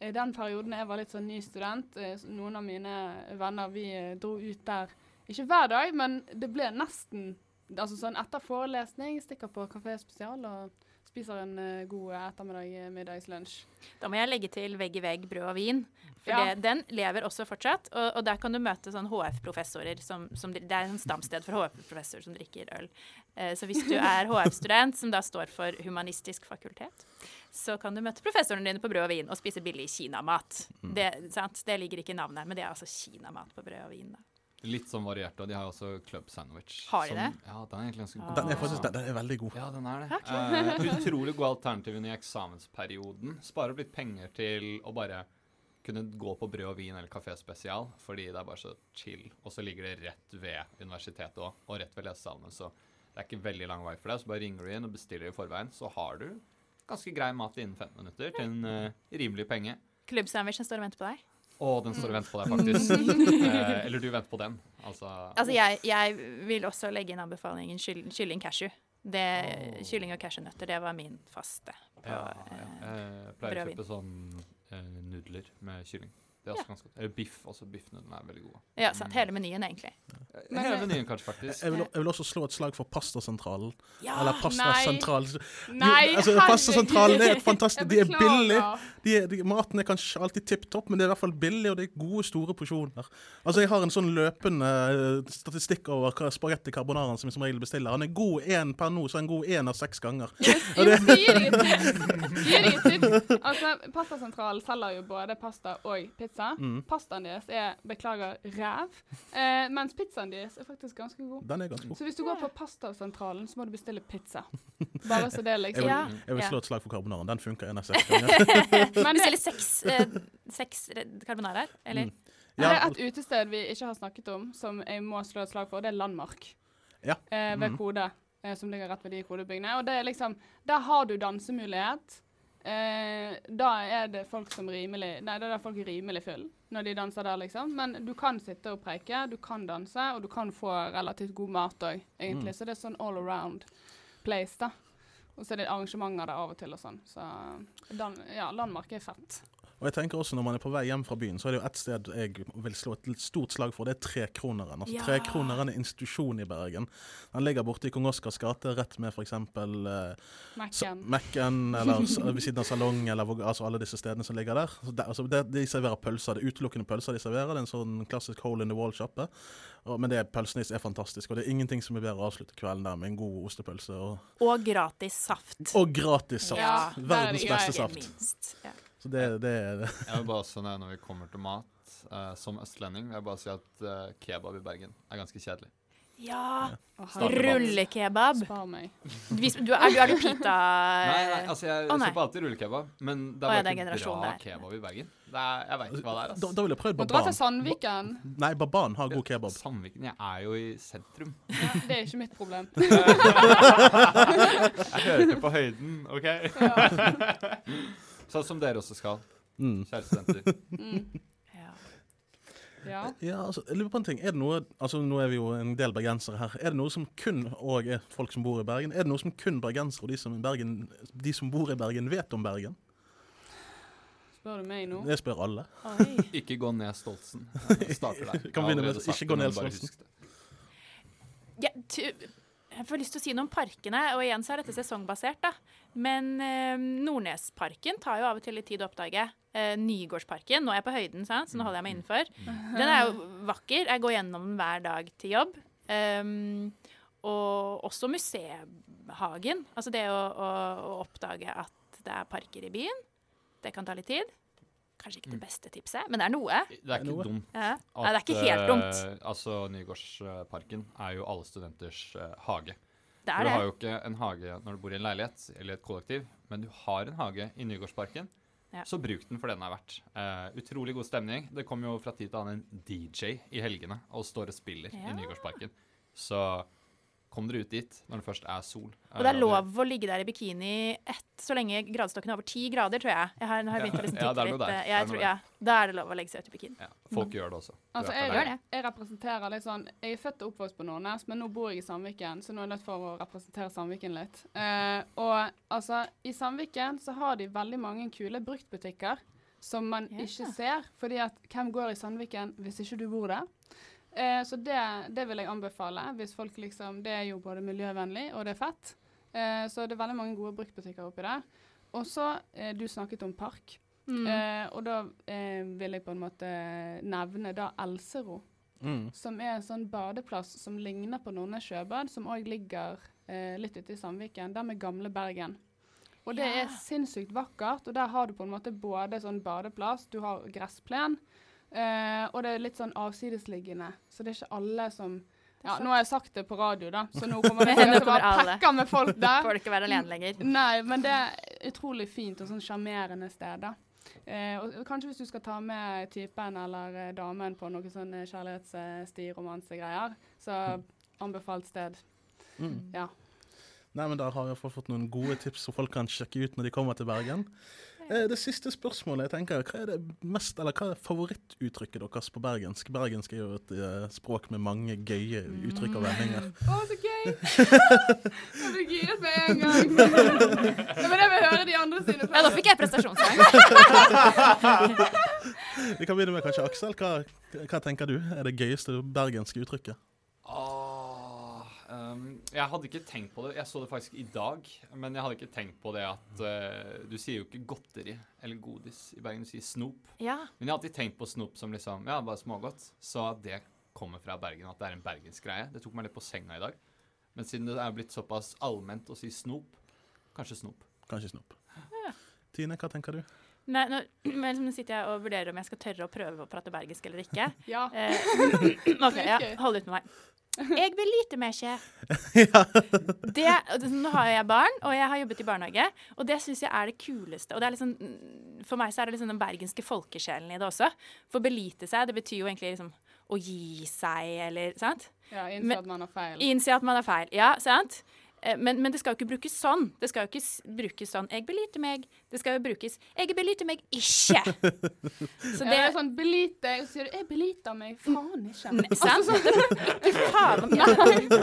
i den perioden jeg var litt sånn ny student, eh, noen av mine venner vi eh, dro ut der ikke hver dag, men det ble nesten Altså sånn etter forelesning, stikker på Kafé Spesial og spiser en eh, god ettermiddag, eh, middagslunsj. Da må jeg legge til vegg i vegg brød og vin. For Ja. det, den lever også fortsatt. Og, og der kan du møte sånn HF-professorer som, som Det er en stamsted for HF-professorer som drikker øl. Eh, så hvis du er HF-student, som da står for Humanistisk fakultet, så kan du møte professorene dine på brød og vin og spise billig kinamat. Det, sant? det ligger ikke i navnet, men det er altså kinamat på brød og vin. Da. Litt sånn variert, og de har også club sandwich. Har de som- det? Ja, den er egentlig ganske god. Den er faktisk den, er veldig god. Ja, den er det. Eh, utrolig god alternativ under eksamensperioden. Sparer opp litt penger til å bare kunne gå på brød og vin eller kafé spesial, fordi det er bare så chill. Og så ligger det rett ved universitetet òg, og rett ved lesesalene, så det er ikke veldig lang vei for deg. Så bare ringer du inn og bestiller i forveien, så har du ganske grei mat innen 15 minutter til en uh, rimelig penge. Klubbsandwichen står og venter på deg. Og den står og venter på deg, faktisk. Eh, eller du venter på den. Altså, Altså, jeg, jeg vil også legge inn anbefalingen kyll, kylling cashew. Det, oh. Kylling og cashewnøtter, det var min faste. På, ja, ja. eh, Jeg pleier å kjøpe sånn eh, nudler med kylling. Det er også ganske godt. Eller biff. Også biffnudlene er veldig gode. ja, sant. Hele menyen, egentlig. Eh, Men Hele menyen, kanskje, faktisk. Jeg vil, jeg vil også slå et slag for Pastasentralen. Ja! Eller Pastasentralen. Nei, altså, Pastasentralen er et fantastisk De er billige. billig. De er, de, maten er kanskje alltid tipp topp, men det er i hvert fall billig, og det er gode, store porsjoner. Altså, Jeg har en sånn løpende eh, statistikk over hva spagetti carbonaraen som jeg som regel bestiller. Han er god én per nå, så er han god én av seks ganger. Yes, gi deg et tips. Gi deg tips. Altså, Pastasentralen selger jo både pasta og pizza. Mm. Pastaen deres er, beklager, ræv. Eh, mens pizzaen deres er faktisk ganske god. Den er ganske god. Så hvis du går på Pastasentralen, så må du bestille pizza. Bare så det, Jeg liksom. vil, jeg vil slå et slag for karbonaren. Den funker en av seks ganger. Men Bestiller seks, eh, seks carbonaraer, eller? Mm. det er et utested vi ikke har snakket om, som jeg må slå et slag for. Det er Landmark. Ja. Eh, ved Mhm. Kode, eh, som ligger rett ved de kodebyggene. Og det er liksom Der har du dansemulighet. Eh, da er det folk som rimelig Nei, da er det folk rimelig full når de danser der, liksom. Men du kan sitte og preike, du kan danse, og du kan få relativt god mat òg, egentlig. Mm. Så det er sånn all around place, da. Og så er det arrangementer der av og til og sånn. Så dan ja, Landmark er fett. Og jeg tenker også Når man er på vei hjem fra byen, så er det jo ett sted jeg vil slå et stort slag for. Det er Trekroneren. Altså, Ja. Trekroneren er institusjon i Bergen. Den ligger borte i Kong Oscars gate, rett med f.eks. Eh, Mac-en. Mekken, eller ved siden av Salong, eller altså alle disse stedene som ligger der. Så der altså, det, de serverer pølser. Det er utelukkende pølser de serverer. Det er en sånn klassisk hole in the wall-sjappe. Men det pølsene er fantastisk, og det er ingenting som er bedre å avslutte kvelden der med en god ostepølse. Og, Og gratis saft. og gratis saft. Ja, er Verdens beste saft. Minst. Ja. Så det, det er det. Jeg vil bare også når vi kommer til mat, uh, som østlending, vil jeg bare si at uh, kebab i Bergen er ganske kjedelig. ja. ja. Rullekebab. Spar meg. Du, er, du, er du pita Nei, nei, altså jeg oh, kjøper alltid rullekebab, men det ja, er det er bare ikke generasjon bra der. kebab i Bergen. Det er, jeg veit ikke hva det er. Altså. da ville jeg prøvd Må dra til Sandviken. Sandviken. Nei, Baban har god kebab. Sandviken, jeg er jo i sentrum. Ja, det er ikke mitt problem. Jeg hører ikke på høyden, OK? Sånn som dere også skal, Mm. kjære studenter. Mm. Ja. Ja. Ja, altså, jeg lurer på en ting. Er det noe, altså Nå er vi jo en del bergensere her. Er det noe som kun og er folk som bor i Bergen, er det noe som kun bergensere og de som, Bergen, de som bor i Bergen, vet om Bergen? Spør du meg nå? Jeg spør alle. Oi. Ikke gå ned Stoltsen. Jeg starter der. Kan Jeg begynne med ikke gå ned Stoltsen. Ja, jeg får lyst til å si noe om parkene, og igjen så er dette sesongbasert, da. Men eh, Nordnesparken tar jo av og til litt tid å oppdage. Eh, Nygårdsparken, nå er jeg på høyden, sant? så nå holder jeg meg innenfor. Den er jo vakker. Jeg går gjennom den hver dag til jobb. Um, og også museumhagen. Altså det å, å, å oppdage at det er parker i byen. Det kan ta litt tid. Kanskje ikke det beste tipset, men det er noe. Det er ikke dumt. Ja. at, Nei, det er ikke helt dumt. Uh, altså, Nygårdsparken er jo alle studenters uh, hage. Det er du har jo ikke en hage når du bor i en leilighet eller et kollektiv, men du har en hage i Nygårdsparken. Ja. Så bruk den for det den er verdt. Uh, utrolig god stemning. Det kommer jo fra tid til annen en DJ i helgene og står og spiller Ja. i Nygårdsparken. Så kom dere ut dit når det først er sol. Og det er lov å ligge der i bikini ett, så lenge gradestokken er over ti grader, tror jeg. Jeg har, har begynt å liksom Ja, litt. der. eh, er Jeg tror, ja, da er det lov å legge seg ut i bikini. Ja, folk gjør det også. Altså, jeg, jeg, jeg representerer litt sånn Jeg er født og oppvokst på Nordnes, men nå bor jeg i Sandviken, så nå er jeg nødt for å representere Sandviken litt. Uh, og altså, i Sandviken så har de veldig mange kule bruktbutikker som man Ja. ikke ser, fordi at hvem går i Sandviken hvis ikke du bor der? Eh, så det, det vil jeg anbefale, hvis folk liksom Det er jo både miljøvennlig, og det er fett. Eh, så det er veldig mange gode bruktbutikker oppi der. Og så, eh, du snakket om park. Mm. Eh, og da eh, vil jeg på en måte nevne da Elsero, Mm. som er en sånn badeplass som ligner på Nordnes sjøbad, som òg ligger eh, litt ute i Sandviken, der med gamle Bergen. Og det Ja. er sinnssykt vakkert, og der har du på en måte både sånn badeplass, du har gressplen, Eh, og det er litt sånn avsidesliggende, så det er ikke alle som ja, Nå har jeg sagt det på radio, da, så nå kommer det til å være pekka med folk der. Får du ikke være alene lenger. Nei, men det er utrolig fint og sånn sjarmerende sted, da. Eh, og kanskje hvis du skal ta med typen eller eh, damen på noen sånne kjærlighetssti-romansegreier, så anbefalt sted. Mm. Ja. Nei, men Der har vi fått noen gode tips som folk kan sjekke ut når de kommer til Bergen. Eh, Det siste spørsmålet jeg tenker, hva er det mest, eller hva er favorittuttrykket deres på bergensk? Bergensk er jo et eh, språk med mange gøye uttrykk og vendinger. Å, så gøy! jeg ble giret med en gang. ja, men jeg vil høre de andre sine Ja, da fikk jeg prestasjonspoeng. Vi kan begynne med kanskje Aksel. Hva, hva tenker du er det gøyeste bergenske uttrykket? Åh, ehm, jeg hadde ikke tenkt på det. Jeg så det faktisk i dag. Men jeg hadde ikke tenkt på det at uh, Du sier jo ikke godteri eller godis i Bergen, du sier snop. Ja. Men jeg har alltid tenkt på snop som liksom, ja, bare smågodt. Så at det kommer fra Bergen, at det er en bergensgreie. Det tok meg litt på senga i dag. Men siden det er blitt såpass allment å si snop, kanskje snop. Kanskje snop. Tine, hva tenker du? Nei, nå, men nå sitter jeg og vurderer om jeg skal tørre å prøve å prate bergensk eller ikke. Ja. Eh, OK, ja, hold ut med meg. Jeg vil lite mer ikke. ja. Det, nå har jeg barn, og jeg har jobbet i barnehage, og det syns jeg er det kuleste. Og det er liksom, for meg så er det liksom den bergenske folkesjelen i det også. For belite seg, det betyr jo egentlig liksom å gi seg, eller sant? ja Innse at man har feil. Innse at man har feil. Ja, sant? Eh, Men, men det skal jo ikke brukes sånn. Det skal jo ikke brukes sånn 'jeg beliter meg'. Det skal jo brukes 'jeg beliter meg ikke'. Så Ja, det det er sånn beliter deg, og så sier du 'jeg beliter meg'. Faen ikke. N- Sant? Ikke faen om jeg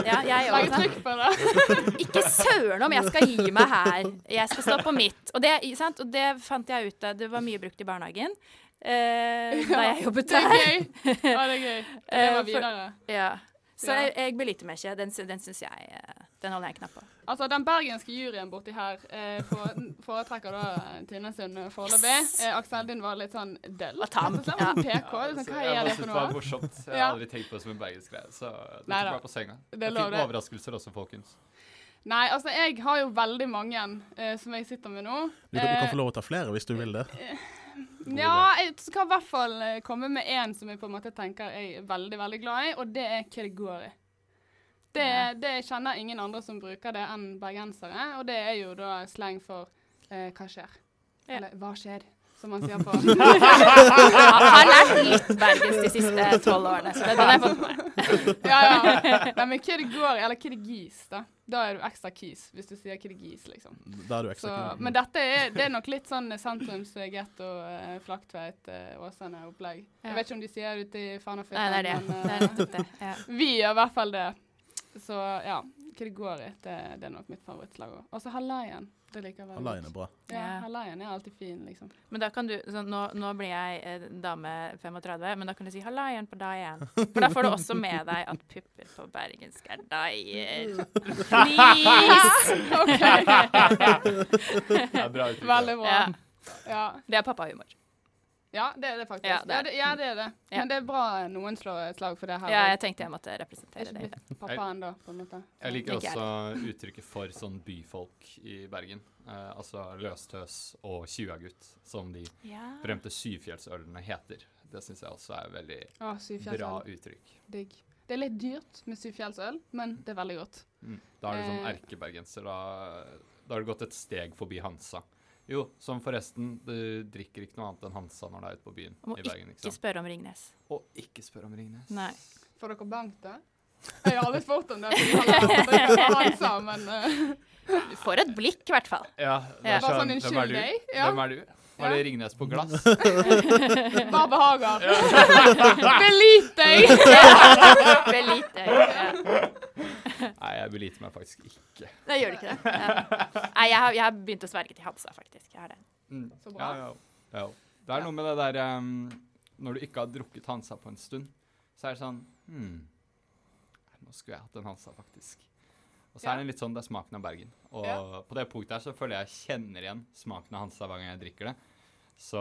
Ja, jeg Legg òg. trykk på det. Ikke søren om jeg skal gi meg her. Jeg skal stå på mitt. Og det, sant? Og det fant jeg ut av. Det var mye brukt i barnehagen eh, da jeg jobbet Det er der. gøy. Ja, det er gøy. Det var var for- videre. Ja. Så Ja. jeg, jeg beliter meg ikke. Den, den syns jeg eh, Den holder jeg en knapp på. Altså, Den bergenske juryen borti her eh, foretrekker da Tine sin eh, foreløpig. Eh, Aksel din var litt sånn døll. Og tam. Så det var PK. Liksom, Så hva er det for noe? det var morsomt. Jeg har aldri tenkt på det som en bergensk greie, så det Neida. tok meg på senga. Det det. overraskelser også, folkens. Nei, altså, jeg har jo veldig mange eh, som jeg sitter med nå. Du, du kan Eh, få lov å ta flere hvis du vil det. Ja, jeg skal i hvert fall eh, komme med én som jeg på en måte tenker jeg er veldig veldig glad i, og det er hva det Ja. det kjenner ingen andre som bruker det enn bergensere, og det er jo da slang for eh, hva skjer? Ja. Eller hva skjer, som man sier på Jeg har lært litt bergensk de siste tolv årene, så den har jeg fått med meg. Ja, ja. Nei, men det går eller hva det gis, da. Da er du ekstra kis, hvis du sier hva det gis, liksom. Da er du ekstra så, men dette er, det er nok litt sånn sentrums-getto, eh, Flaktveit, uh, Åsane-opplegg. Ja. Jeg vet ikke om de sier det ute i Nei, det er det. men Det eh, er det. Ja. vi gjør i hvert fall det. Så ja, det går det, det er nok mitt favorittslag òg. Og så Hallaien. Det liker jeg veldig Hallaien er bra. Ja, Ja. Er alltid fin, liksom. Men da kan du, så nå, nå blir jeg eh, dame 35, men da kan du si 'halla på deg igjen'. For da får du også med deg at pupper på bergensk er deier. Please! Bra. Veldig bra. Ja, Ja, det er pappahumor. Ja det er det faktisk. Ja, det er det, ja, det er det. Ja. Men det er bra noen slår et slag for det her. Ja, jeg tenkte jeg måtte representere det. pappaen, da, på en måte. Jeg liker også uttrykket for sånn byfolk i Bergen. Eh, altså løstøs og tjuagutt, som de Ja. berømte syvfjellsølene heter. Det syns jeg også er veldig Å, bra uttrykk. Digg. Det er litt dyrt med syvfjellsøl, men det er veldig godt. Mm. Da er du sånn erkebergenser. Da, da har du gått et steg forbi Hansa. Jo, som forresten, du drikker ikke noe annet enn Hansa når du er ute på byen må i Bergen. ikke Ikke sant? spørre om Ringnes. Og ikke spør om Ringnes. Nei. Får dere bank, da? Jeg har aldri spurt om det. fordi jeg har lyst til å drikke hva han sa, men Uh. Du får et blikk, i hvert fall. Ja, det Ja. er Bare sånn sånn, hvem er du? Ja. Hvem er du? Var det Ringnes på glass? Bare behager? Belit deg! Belit deg. Nei, jeg beliter meg faktisk ikke. Nei, gjør du ikke det? Nei, jeg har, jeg har begynt å sverge til Hansa, faktisk. Jeg har det. Mm. Så bra. Ja, ja, ja. Det er noe med det der um, Når du ikke har drukket Hansa på en stund, så er det sånn hmm, Nå skulle jeg hatt en Hansa, faktisk. Og så er det litt sånn det er smaken av Bergen. Og på det punktet her så føler jeg jeg kjenner igjen smaken av Hansa hver gang jeg drikker det. Så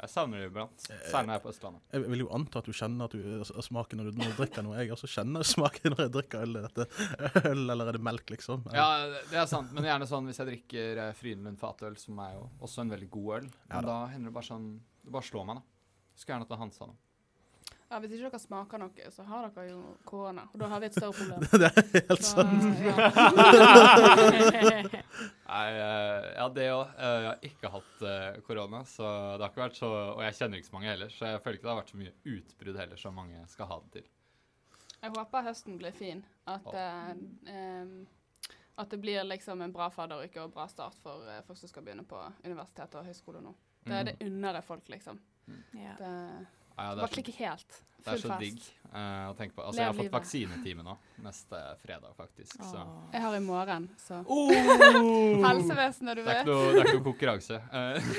jeg savner det iblant. Særlig når jeg er på Østlandet. Jeg vil jo anta at du kjenner at du, s- smaken når du, når du drikker noe. Jeg også kjenner smaken når jeg drikker øl. Dette øl, eller er det melk, liksom? Ja, det- er sant, men gjerne sånn hvis jeg drikker eh, Frydenlund fatøl, som er jo også en veldig god øl, Ja men da. da hender det bare sånn Det bare slår meg, da. Skulle gjerne hatt Hansa nå. Ja, Hvis ikke dere smaker noe, så har dere jo korona. Og da har vi et større problem. Det er helt Så, sant. ja. Nei, eh, ja, det òg. Jeg har ikke hatt eh, korona, så det har ikke vært så Og jeg kjenner ikke så mange heller, så jeg føler ikke det har vært så mye utbrudd heller som mange skal ha det til. Jeg håper høsten blir fin. At, eh, at det blir liksom en bra fadderuke og bra start for eh, folk som skal begynne på universitet og høyskole nå. Det er det unner jeg folk, liksom. Ja. Det Ja, det er så, klikker helt. Det er så digg uh, å tenke på. Altså, Lev jeg har fått livet. vaksinetime nå, neste fredag, faktisk. Så Jeg har i morgen, så oh! Helsevesenet, du Det er vet. ikke noe, det er ikke noe konkurranse. Eh,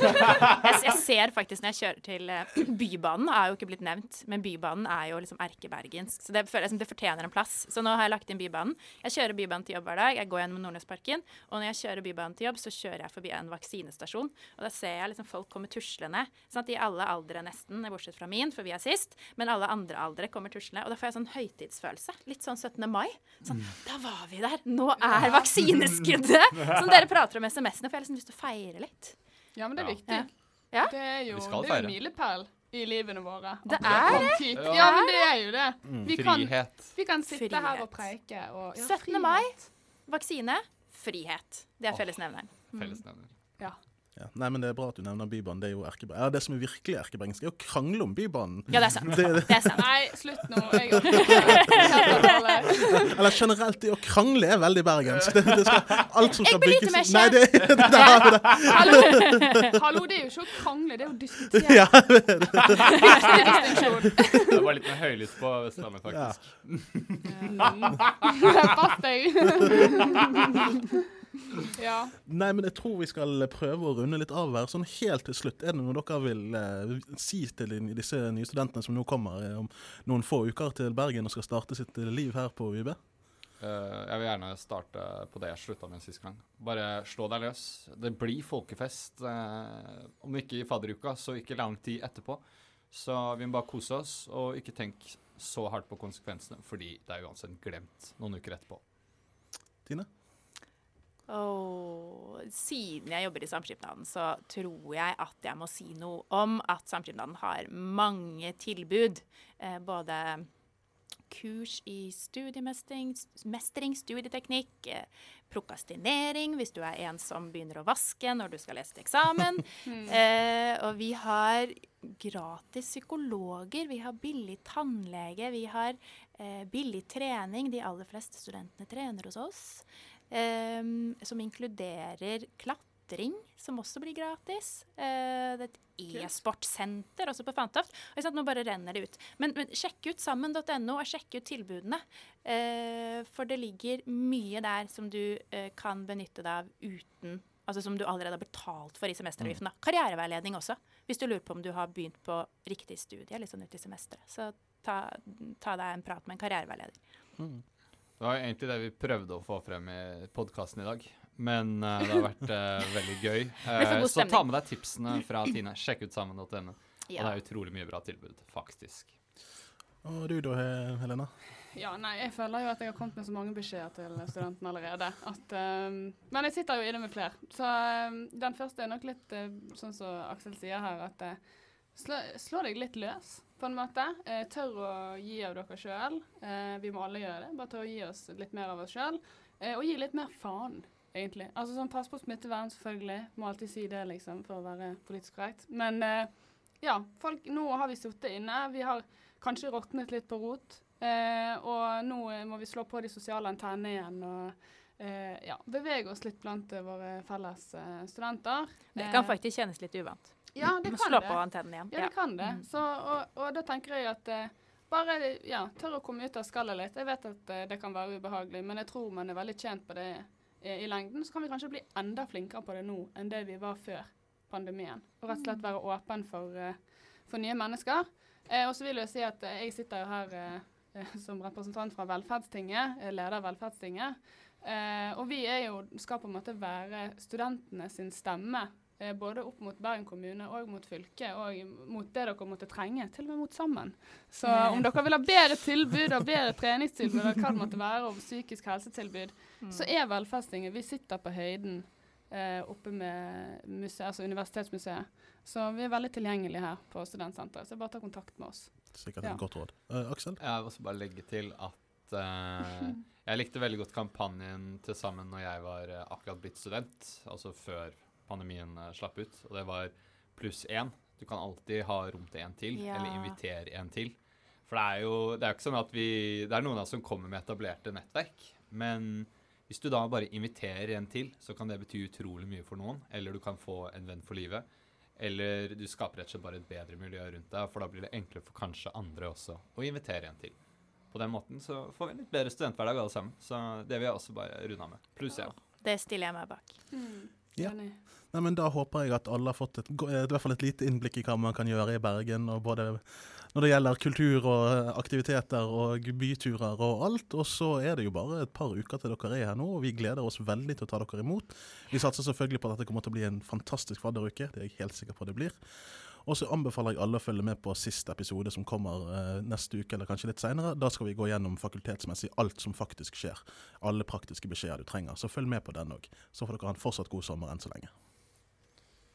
Jeg, jeg ser faktisk når jeg kjører til uh, Bybanen, er jo ikke blitt nevnt, men Bybanen er jo liksom erkebergensk, så det føler jeg det fortjener en plass. Så nå har jeg lagt inn Bybanen. Jeg kjører Bybanen til jobb hver dag, jeg går gjennom Nordnesparken, og når jeg kjører Bybanen til jobb, så kjører jeg forbi en vaksinestasjon, og da ser jeg liksom folk komme tuslende, sånn at de alle aldre nesten, bortsett fra min, for vi er sist, men alle andre aldre kommer tuslende, og da får jeg sånn høytidsfølelse, litt sånn 17. mai. Sånn, da var vi der, nå er vaksineskuddet! Som dere prater om i SMS-ene, for jeg har liksom lyst til å feire litt. Ja, men det er Ja. viktig. Ja. Det er jo, en det er milepæl i livene våre. Det er det! hit. Ja. Men det er jo det. Vi kan, vi kan sitte Frihet. her og preike og ja, 17. frihet. mai. Vaksine, frihet. Det er fellesnevneren. fellesnevneren. Fellesnevner. Ja. Ja. Nei, men Det er bra at du nevner Bybanen. Det er jo erkebre- ja, det som er virkelig erkebergensk, er å krangle om Bybanen. Ja, det er sant. Det, det, Det er sant. Nei, slutt nå. Jeg eller generelt, det å krangle er veldig bergensk. Det, det skal, alt som skal Jeg bygges meg Nei, det, det, det. Hallo, Hallo, det er jo ikke å krangle, det er å diskutere. Ja, det, det, Det var litt mer høylytt på Vestlandet, ja. faktisk. Pass deg. Ja. Nei, men jeg tror vi skal prøve å runde litt av her. Sånn helt til slutt, er det noe dere vil eh, si til disse nye studentene som nå kommer eh, om noen få uker til Bergen og skal starte sitt eh, liv her på UiB? Uh, jeg vil gjerne starte på det jeg slutta med sist gang. Bare slå deg løs. Det blir folkefest. eh, om ikke i fadderuka, så ikke lang tid etterpå. Så vi må bare kose oss, og ikke tenk så hardt på konsekvensene, fordi det er uansett glemt noen uker etterpå. Tine? Og siden jeg jobber i Samskipnaden, så tror jeg at jeg må si noe om at Samskipnaden har mange tilbud. Eh, både kurs i studiemestring, mestring, studieteknikk, eh, prokastinering hvis du er en som begynner å vaske når du skal lese til eksamen. Eh, og vi har gratis psykologer, vi har billig tannlege, vi har eh, billig trening. De aller fleste studentene trener hos oss. Eh, som inkluderer klatring, som også blir gratis. Eh, det er et e-sportsenter også på Fantoft. Og sant, Nå bare renner det ut. Men, men sjekk ut sammen.no, og sjekk ut tilbudene. Eh, for det ligger mye der som du eh, kan benytte deg av uten Altså som du allerede har betalt for i semesteravgiften. Mm. Karriereveiledning også, hvis du lurer på om du har begynt på riktig studie litt sånn ut i semesteret. Så ta, ta deg en prat med en karriereveileder. Det var egentlig det vi prøvde å få frem i podkasten i dag. Men uh, det har vært uh, veldig gøy. Eh, så ta med deg tipsene fra Tine. Sjekk ut sammen.no. Og det er utrolig mye bra tilbud, faktisk. Og du da, Helena? Ja, nei, jeg føler jo at jeg har kommet med så mange beskjeder til studentene allerede. At, ehm, men jeg sitter jo inne med flere. Så ehm, den første er nok litt uh, sånn som Aksel sier her, at uh, slå, slå deg litt løs, på en måte. Eh, tør å gi av dere sjøl. Eh, vi må alle gjøre det. Bare tør å gi oss litt mer av oss sjøl. Eh, og gi litt mer faen, egentlig. Altså sånn Pass på smittevern, selvfølgelig. Må alltid si det, liksom, for å være politisk korrekt. Men eh, ja, folk, nå har vi sittet inne. Vi har kanskje råtnet litt på rot. Eh, og nå eh, må vi slå på de sosiale antennene igjen og eh, ja, bevege oss litt blant våre felles studenter. Det kan faktisk kjennes litt uvant. Ja, det kan slå det. på antennen igjen. Ja, det kan det. Mm. Så, og, og da tenker jeg at eh, bare ja, tør å komme ut av skallet litt. Jeg vet at eh, det kan være ubehagelig, men jeg tror man er veldig tjent på det eh, i lengden. Så kan vi kanskje bli enda flinkere på det nå enn det vi var før pandemien. Og rett og slett være åpen for, eh, for nye mennesker. Eh, og så vil jeg si at eh, jeg sitter jo her som representant fra Velferdstinget, leder Velferdstinget. Eh, og vi er jo, skal på en måte være studentene sin stemme. Eh, både opp mot Bergen kommune og mot fylket, og mot det dere måtte trenge. Til og med mot sammen. Så om dere vil ha bedre tilbud og bedre treningstilbud, og hva det måtte være, og psykisk helsetilbud, så er Velferdstinget Vi sitter på høyden eh, oppe med museet, altså Universitetsmuseet. Så vi er veldig tilgjengelige her på Studentsenteret. Så bare ta kontakt med oss. sikkert Ja. et godt råd. Uh, Aksel? Jeg vil også bare legge til at uh, jeg likte veldig godt kampanjen til sammen når jeg var uh, akkurat blitt student, altså før pandemien eh, slapp ut, og det var pluss én. Du kan alltid ha rom til en til, Ja. eller invitere en til. For det er jo det er jo ikke sånn at vi Det er noen av oss som kommer med etablerte nettverk, men hvis du da bare inviterer en til, så kan det bety utrolig mye for noen. Eller du kan få en venn for livet. Eller du skaper rett og slett bare et bedre miljø rundt deg, for da blir det enklere for kanskje andre også å invitere en til. På den måten så får vi en litt bedre studenthverdag alle sammen. Så det vil jeg også bare runde av med. Pluss én. Det stiller jeg meg bak. Mm. Ja. Nei, men Da håper jeg at alle har fått et, eh, i hvert fall et lite innblikk i hva man kan gjøre i Bergen. og både Når det gjelder kultur og eh, aktiviteter og byturer og alt. Og så er det jo bare et par uker til dere er her nå, og vi gleder oss veldig til å ta dere imot. Vi satser selvfølgelig på at dette kommer til å bli en fantastisk fadderuke. Det er jeg helt sikker på det blir. Og så anbefaler jeg alle å følge med på siste episode som kommer eh, neste uke eller kanskje litt senere. Da skal vi gå gjennom fakultetsmessig alt som faktisk skjer. Alle praktiske beskjeder du trenger. Så følg med på den òg. Så får dere ha en fortsatt god sommer enn så lenge.